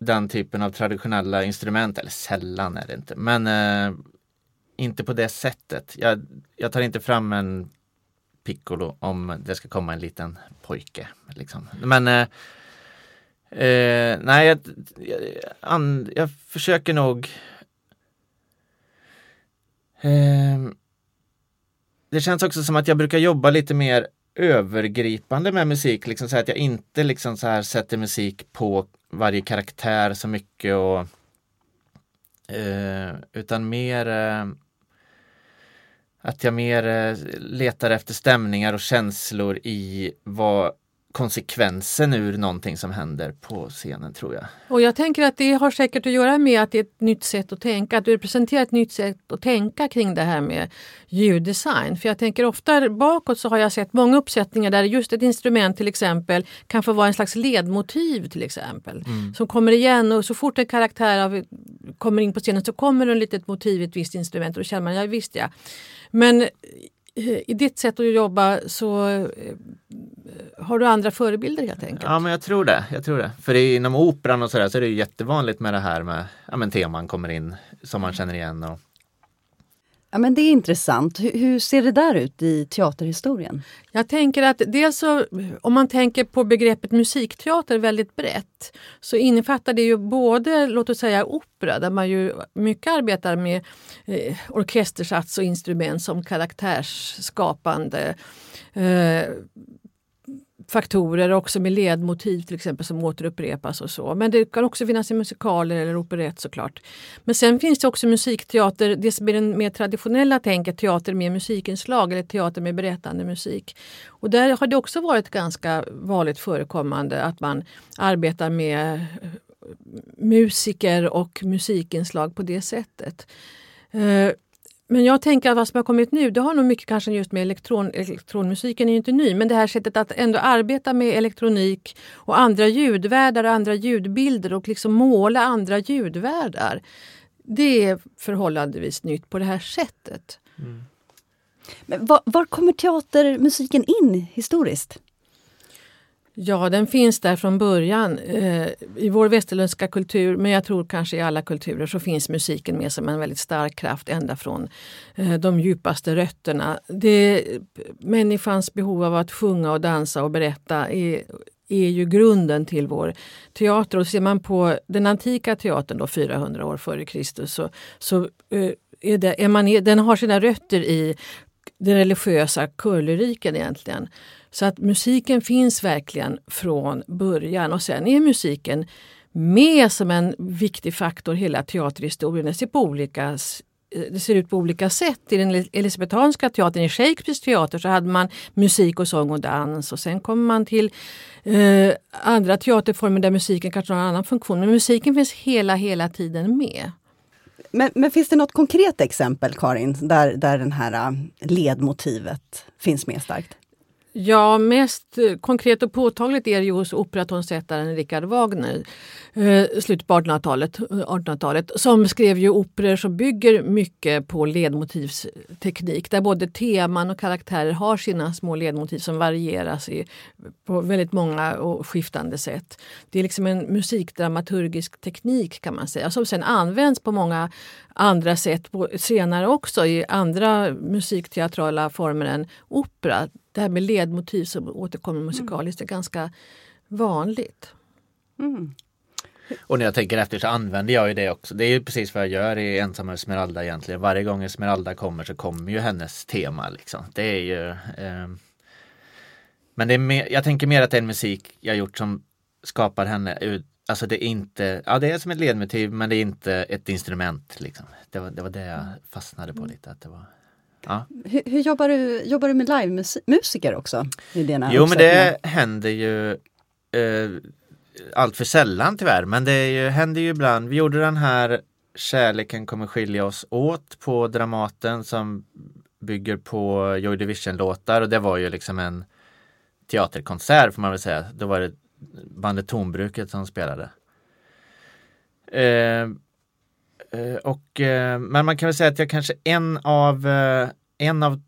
den typen av traditionella instrument, eller sällan är det inte, men eh, inte på det sättet. Jag, jag tar inte fram en piccolo om det ska komma en liten pojke. Liksom. Men eh, eh, nej, jag, jag, an, jag, försöker nog eh, Det känns också som att jag brukar jobba lite mer övergripande med musik, liksom så att jag inte liksom så här sätter musik på varje karaktär så mycket och eh, utan mer eh, att jag mer eh, letar efter stämningar och känslor i vad konsekvensen ur någonting som händer på scenen tror jag. Och jag tänker att det har säkert att göra med att det är ett nytt sätt att tänka, att du representerar ett nytt sätt att tänka kring det här med ljuddesign. För jag tänker ofta bakåt så har jag sett många uppsättningar där just ett instrument till exempel kan få vara en slags ledmotiv till exempel. Mm. Som kommer igen och så fort en karaktär av, kommer in på scenen så kommer det ett litet motiv i ett visst instrument och då känner man, ja visst ja. Men i ditt sätt att jobba så eh, har du andra förebilder helt enkelt? Ja, men jag tror det. Jag tror det. För inom operan och sådär så är det jättevanligt med det här med ja, men teman kommer in som man känner igen. Och, Ja, men det är intressant. Hur, hur, ser det där ut i teaterhistorien? Jag tänker att dels så, om man tänker på begreppet musikteater väldigt brett så innefattar det ju både, låt oss säga opera, där man ju mycket arbetar med eh, orkestersats och instrument som karaktärsskapande eh, faktorer också med ledmotiv till exempel som återupprepas och så. Men det kan också finnas i musikaler eller operett såklart. Men sen finns det också musikteater, det som är den mer traditionella tänket, teater med musikinslag eller teater med berättande musik. Och där har det också varit ganska vanligt förekommande att man arbetar med eh, musiker och musikinslag på det sättet. Eh, men jag tänker att vad som har kommit nu, det har nog mycket kanske just med elektron, elektronmusiken är ju inte ny, men det här sättet att ändå arbeta med elektronik och andra ljudvärldar och andra ljudbilder och liksom måla andra ljudvärldar. Det är förhållandevis nytt på det här sättet. Mm. Men var, var kommer teatermusiken in historiskt? Ja, den finns där från början. Eh, I vår västerländska kultur, men jag tror kanske i alla kulturer, så finns musiken med som en väldigt stark kraft ända från eh, de djupaste rötterna. Det, människans behov av att sjunga och dansa och berätta är, är ju grunden till vår teater. Och ser man på den antika teatern, då 400 år före Kristus, så, så eh, är det, är man, den har sina rötter i den religiösa körlyriken egentligen. Så att musiken finns verkligen från början och sen är musiken med som en viktig faktor hela teaterhistorien. Det ser, på olika, eh, det ser ut på olika sätt. I den elisabetanska teatern, i Shakespeares teater, så hade man musik och sång och dans. Och sen kommer man till eh, andra teaterformer där musiken kanske har en annan funktion. Men musiken finns hela, hela tiden med. Men, men, finns det något konkret exempel, Karin, där, där det här eh, ledmotivet finns med starkt? Ja, mest eh, konkret och påtagligt är det ju hos operatonsättaren Richard Wagner, eh, slutet på 1800-talet, 1800-talet, eh, som skrev ju operor som bygger mycket på ledmotivsteknik, där både teman och karaktärer har sina små ledmotiv som varieras i, på väldigt många och skiftande sätt. Det är liksom en musikdramaturgisk teknik kan man säga, som sen används på många andra sätt senare också i andra musikteatrala former än opera det här med ledmotiv som återkommer musikaliskt är ganska vanligt. Mm. Och när jag tänker efter så använder jag ju det också. Det är ju precis vad jag gör i Ensam Esmeralda egentligen. Varje gång Esmeralda kommer så kommer ju hennes tema. Liksom. Det är ju eh, Men det är mer, jag tänker mer att det är en musik jag gjort som skapar henne Alltså det är inte, ja det är som ett ledmotiv men det är inte ett instrument. Liksom. Det, var, det var det jag fastnade på lite. Att det var, Ja. Hur, hur, jobbar, du, jobbar du med livemusiker också? I dina jo men det händer ju eh, allt för sällan tyvärr, men det ju, händer ju ibland. Vi gjorde den här Kärleken kommer skilja oss åt på Dramaten som bygger på Joy Division-låtar och det var ju liksom en teaterkonsert får man väl säga. Då var det bandet Tonbruket som spelade. Eh, och, eh, men man kan väl säga att jag kanske en av, eh, en av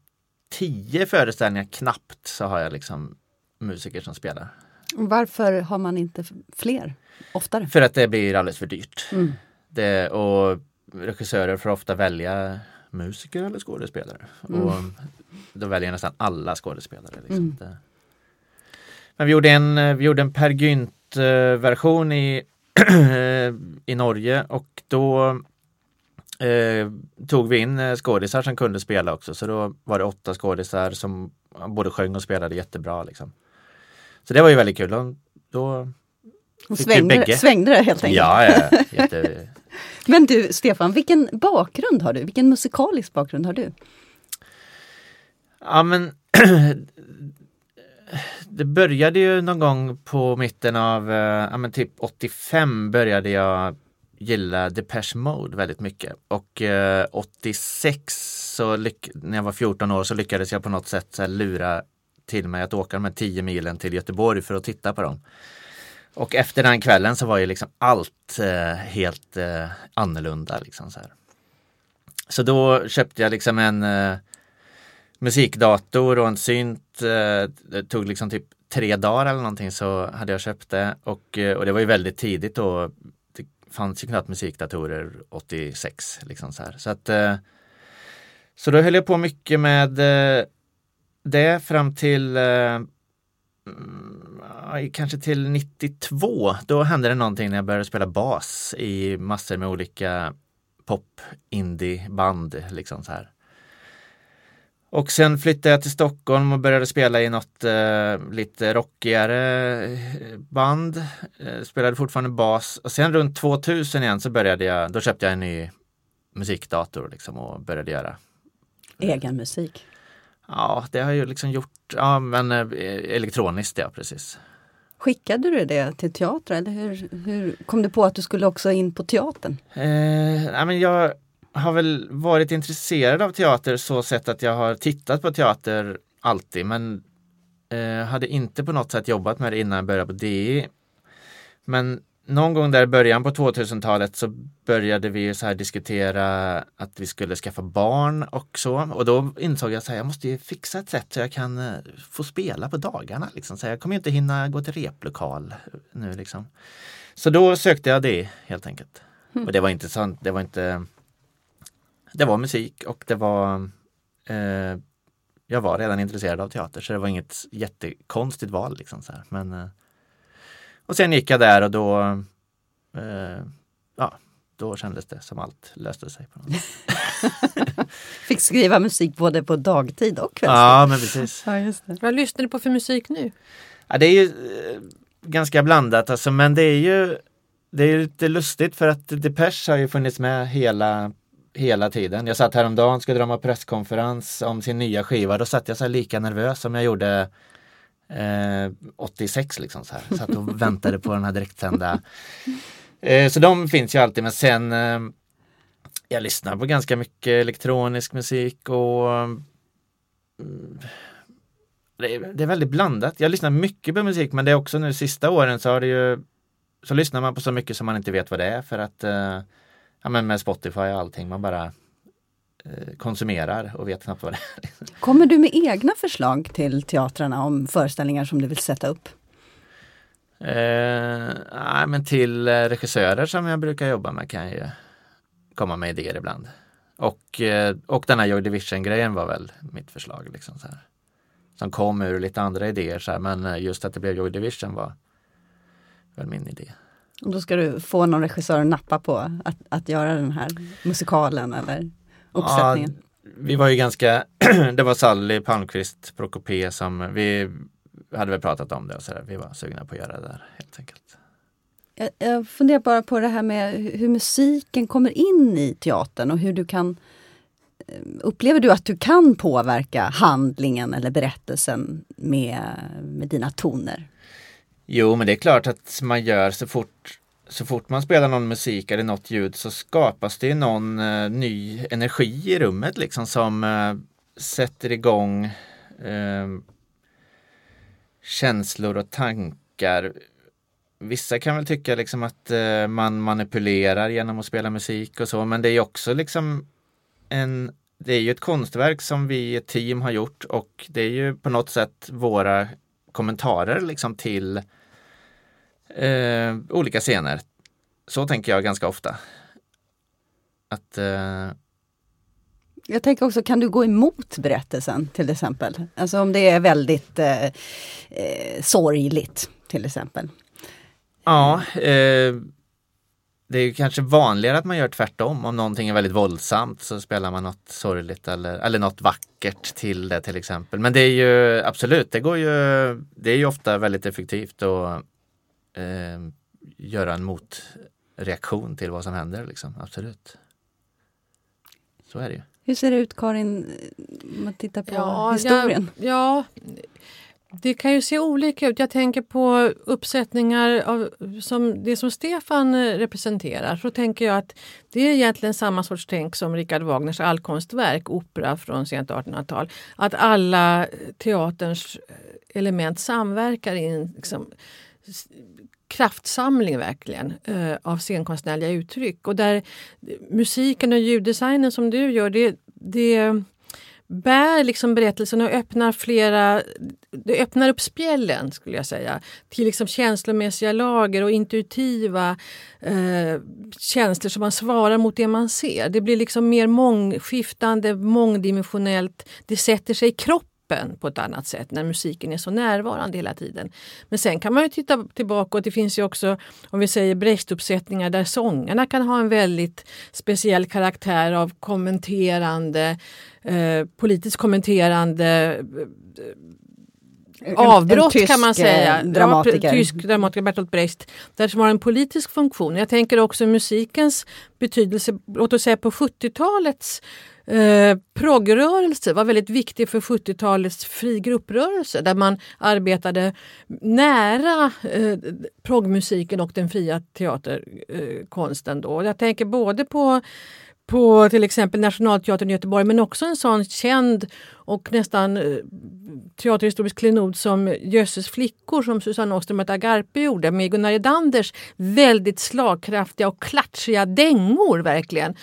tio föreställningar knappt så har jag liksom musiker som spelar. Varför har man inte fler oftare? För att det blir alldeles för dyrt. Mm. Det, och regissörer får ofta välja musiker eller skådespelare. Mm. Och då väljer nästan alla skådespelare. Liksom. Mm. Men vi gjorde en, vi gjorde en Per Gynt version i, <clears throat> i Norge och då eh, tog vi in eh, skådisar som kunde spela också. Så då var det åtta skådisar som både sjöng och spelade jättebra. Liksom. Så det var ju väldigt kul. Då, då Och vi svängde, svängde det helt enkelt. ja, ja, jätte, <laughs> Men du Stefan, vilken bakgrund har du? Vilken musikalisk bakgrund har du? Ja men <clears throat> Det började ju någon gång på mitten av, eh, ja men typ 85 började jag gilla Depeche Mode väldigt mycket. Och eh, 86 så lyck- när jag var 14 år så lyckades jag på något sätt så här, lura till mig att åka de här 10 milen till Göteborg för att titta på dem. Och efter den kvällen så var ju liksom allt eh, helt eh, annorlunda. Liksom så, här. så då köpte jag liksom en eh, musikdator och en synt. Eh, det tog liksom typ tre dagar eller någonting så hade jag köpt det. Och, eh, och det var ju väldigt tidigt då. Det fanns ju knappt musikdatorer 86. Liksom så, här. så att eh, Så då höll jag på mycket med eh, det fram till eh, mm, kanske till 92. Då hände det någonting när jag började spela bas i massor med olika pop, indie band. Liksom så här. Och sen flyttade jag till Stockholm och började spela i något eh, lite rockigare eh, band. Eh, spelade fortfarande bas och sen runt 2000 igen så började jag, då köpte jag en ny musikdator liksom och började göra. Egen musik. Ja, det har jag ju liksom gjort, ja men eh, elektroniskt ja, precis. Skickade du det till teater eller hur, hur kom du på att du skulle också in på teatern? Eh, nej, men jag har väl varit intresserad av teater så sätt att jag har tittat på teater alltid men eh, hade inte på något sätt jobbat med det innan jag började på DI. Men någon gång där i början på 2000-talet så började vi så här diskutera att vi skulle skaffa barn och så. Och då insåg jag att jag måste ju fixa ett sätt så jag kan eh, få spela på dagarna. Liksom. Så jag kommer inte hinna gå till replokal nu liksom. Så då sökte jag det helt enkelt. Och det var inte sant, det var inte Det var musik och det var eh, Jag var redan intresserad av teater så det var inget jättekonstigt val liksom så här. Men eh, Och sen gick jag där och då eh, Ja, då kändes det som allt löste sig. På något sätt. <laughs> Fick skriva musik både på dagtid och kvällstid. Ja, men precis. Ja, just det. Vad lyssnar du på för musik nu? Ja, det är ju eh, ganska blandat alltså, men det är ju det är ju lite lustigt för att Depeche har ju funnits med hela hela tiden. Jag satt häromdagen och skulle dra en presskonferens om sin nya skiva. Då satt jag så lika nervös som jag gjorde eh, 86 liksom så här. Satt och <laughs> väntade på den här direktsända. Eh, så de finns ju alltid men sen eh, jag lyssnar på ganska mycket elektronisk musik och mm, det, är, det är väldigt blandat. Jag lyssnar mycket på musik men det är också nu sista åren så har det ju så lyssnar man på så mycket som man inte vet vad det är för att eh, ja, men med Spotify och allting man bara eh, konsumerar och vet knappt vad det är. Kommer du med egna förslag till teatrarna om föreställningar som du vill sätta upp? Eh, nej, men till eh, regissörer som jag brukar jobba med kan jag ju komma med idéer ibland. Och, eh, och den här Joy Division grejen var väl mitt förslag. Liksom så här. Som kom ur lite andra idéer så här, men just att det blev Joy Division var väl min idé. Och då ska du få någon regissör att nappa på att, att göra den här musikalen eller uppsättningen. Ja, vi var ju ganska, <clears throat> det var Sally Palmqvist, Prokopé som vi hade väl pratat om det och så där. Vi var sugna på att göra det där helt enkelt. Jag, jag funderar bara på det här med hur musiken kommer in i teatern och hur du kan eh, Upplever du att du kan påverka handlingen eller berättelsen med, med dina toner? Jo, men det är klart att man gör så fort så fort man spelar någon musik eller något ljud så skapas det någon eh, ny energi i rummet liksom som eh, sätter igång eh, känslor och tankar. Vissa kan väl tycka liksom att eh, man manipulerar genom att spela musik och så, men det är också liksom en det är ju ett konstverk som vi i ett team har gjort och det är ju på något sätt våra kommentarer liksom till eh, olika scener. Så tänker jag ganska ofta. Att eh, Jag tänker också, kan du gå emot berättelsen till exempel? Alltså om det är väldigt eh, eh, sorgligt till exempel. Ja, eh, det är kanske vanligare att man gör tvärtom. Om någonting är väldigt våldsamt så spelar man något sorgligt eller, eller något vackert till det till exempel. Men det är ju absolut, det går ju, det är ju ofta väldigt effektivt att eh, göra en motreaktion till vad som händer. Liksom. Absolut. Så är det ju. Hur ser det ut Karin, om man tittar på Ja, historien? Ja, ja, det kan ju se olika ut. Jag tänker på uppsättningar av som det som Stefan representerar. Så tänker jag att det är egentligen samma sorts tänk som Richard Wagners allkonstverk, opera från sent 1800-tal. Att alla teaterns element samverkar i en liksom, kraftsamling verkligen eh, av scenkonstnärliga uttryck. Och där eh, musiken och ljuddesignen som du gör, det, det bär liksom berättelsen och öppnar flera... Det öppnar upp spjällen skulle jag säga till liksom känslomässiga lager och intuitiva eh, känslor som man svarar mot det man ser. Det blir liksom mer mångskiftande, mångdimensionellt. Det sätter sig i kroppen på ett annat sätt när musiken är så närvarande hela tiden. Men sen kan man ju titta tillbaka och det finns ju också, om vi säger Brecht-uppsättningar där sångarna kan ha en väldigt speciell karaktär av kommenterande, eh, politiskt kommenterande avbrott tysk, kan man säga. eh, dramatiker. Ja, tysk dramatiker Bertolt Brecht. Där som har en politisk funktion. Jag tänker också musikens betydelse, låt oss säga på 70-talets Eh, var väldigt viktig för 70-talets fri grupprörelse där man arbetade nära eh, proggmusiken och den fria teaterkonsten. Då. Jag tänker både på på till exempel Nationalteatern i Göteborg men också en sån känd och nästan eh, teaterhistorisk klenod som Jösses flickor som Susanne Åström och Agarpe gjorde med Gunnar Edanders väldigt slagkraftiga och klatschiga dängor verkligen.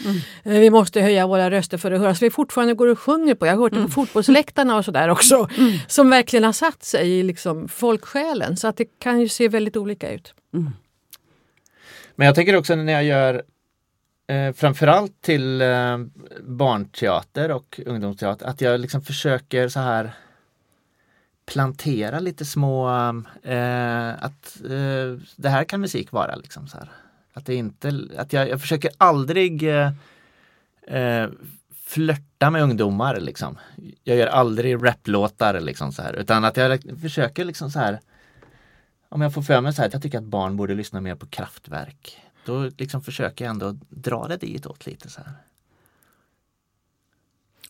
Eh, Vi måste höja våra röster för att höras. Vi fortfarande går och sjunger på. Jag har hört det på fotbollsläktarna och sådär också. Som verkligen har satt sig i liksom folksjälen. Så att det kan ju se väldigt olika ut. Men jag tänker också när jag gör eh, framförallt till eh, barnteater och ungdomsteater att jag liksom försöker så här plantera lite små, eh, att eh, det här kan musik vara liksom så här. Att det inte, att jag, jag försöker aldrig eh, eh flörta med ungdomar liksom. Jag gör aldrig raplåtar liksom så här utan att jag liksom försöker liksom så här om jag får för mig så här att jag tycker att barn borde lyssna mer på kraftverk. Då liksom försöker jag ändå dra det ditåt lite så här.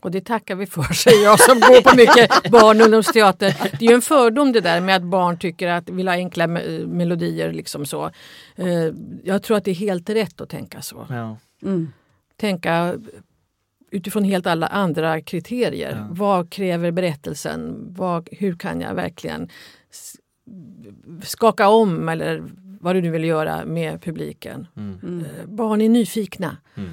Och det tackar vi för, säger jag som går på mycket <laughs> barn och ungdomsteater. Det är ju en fördom det där med att barn tycker att vill ha enkla me- melodier. Liksom så. Eh, Jag tror att det är helt rätt att tänka så. Ja. Mm. Tänka utifrån helt alla andra kriterier. Ja. Vad kräver berättelsen? Vad, hur kan jag verkligen skaka om eller vad du nu vill göra med publiken. Mm. Eh, Barn är nyfikna. Mm.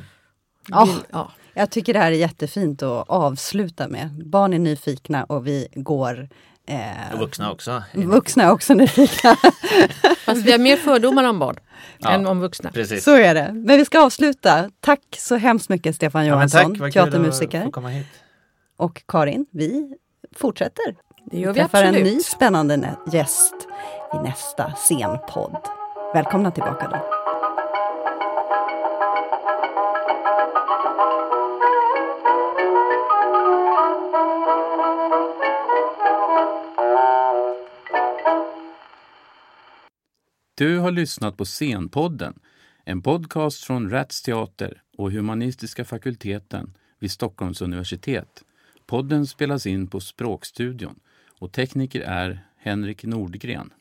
Ja. Ja. Jag tycker det här är jättefint att avsluta med. Barn är nyfikna och vi går eh, vuxna också. vuxna är också nyfikna. <laughs> Fast vi har mer fördomar om barn Ja. än om vuxna. Precis. Så är det. Men vi ska avsluta. Tack så hemskt mycket Stefan Ja, Johansson, tack, vad kul teatermusiker. Och Karin, vi fortsätter. Det gör vi träffar en absolut. ny spännande gäst i nästa scenpodd. Välkomna tillbaka då. Du har lyssnat på Scenpodden, en podcast från Rats Teater och Humanistiska fakulteten vid Stockholms universitet. Podden spelas in på Språkstudion och tekniker är Henrik Nordgren.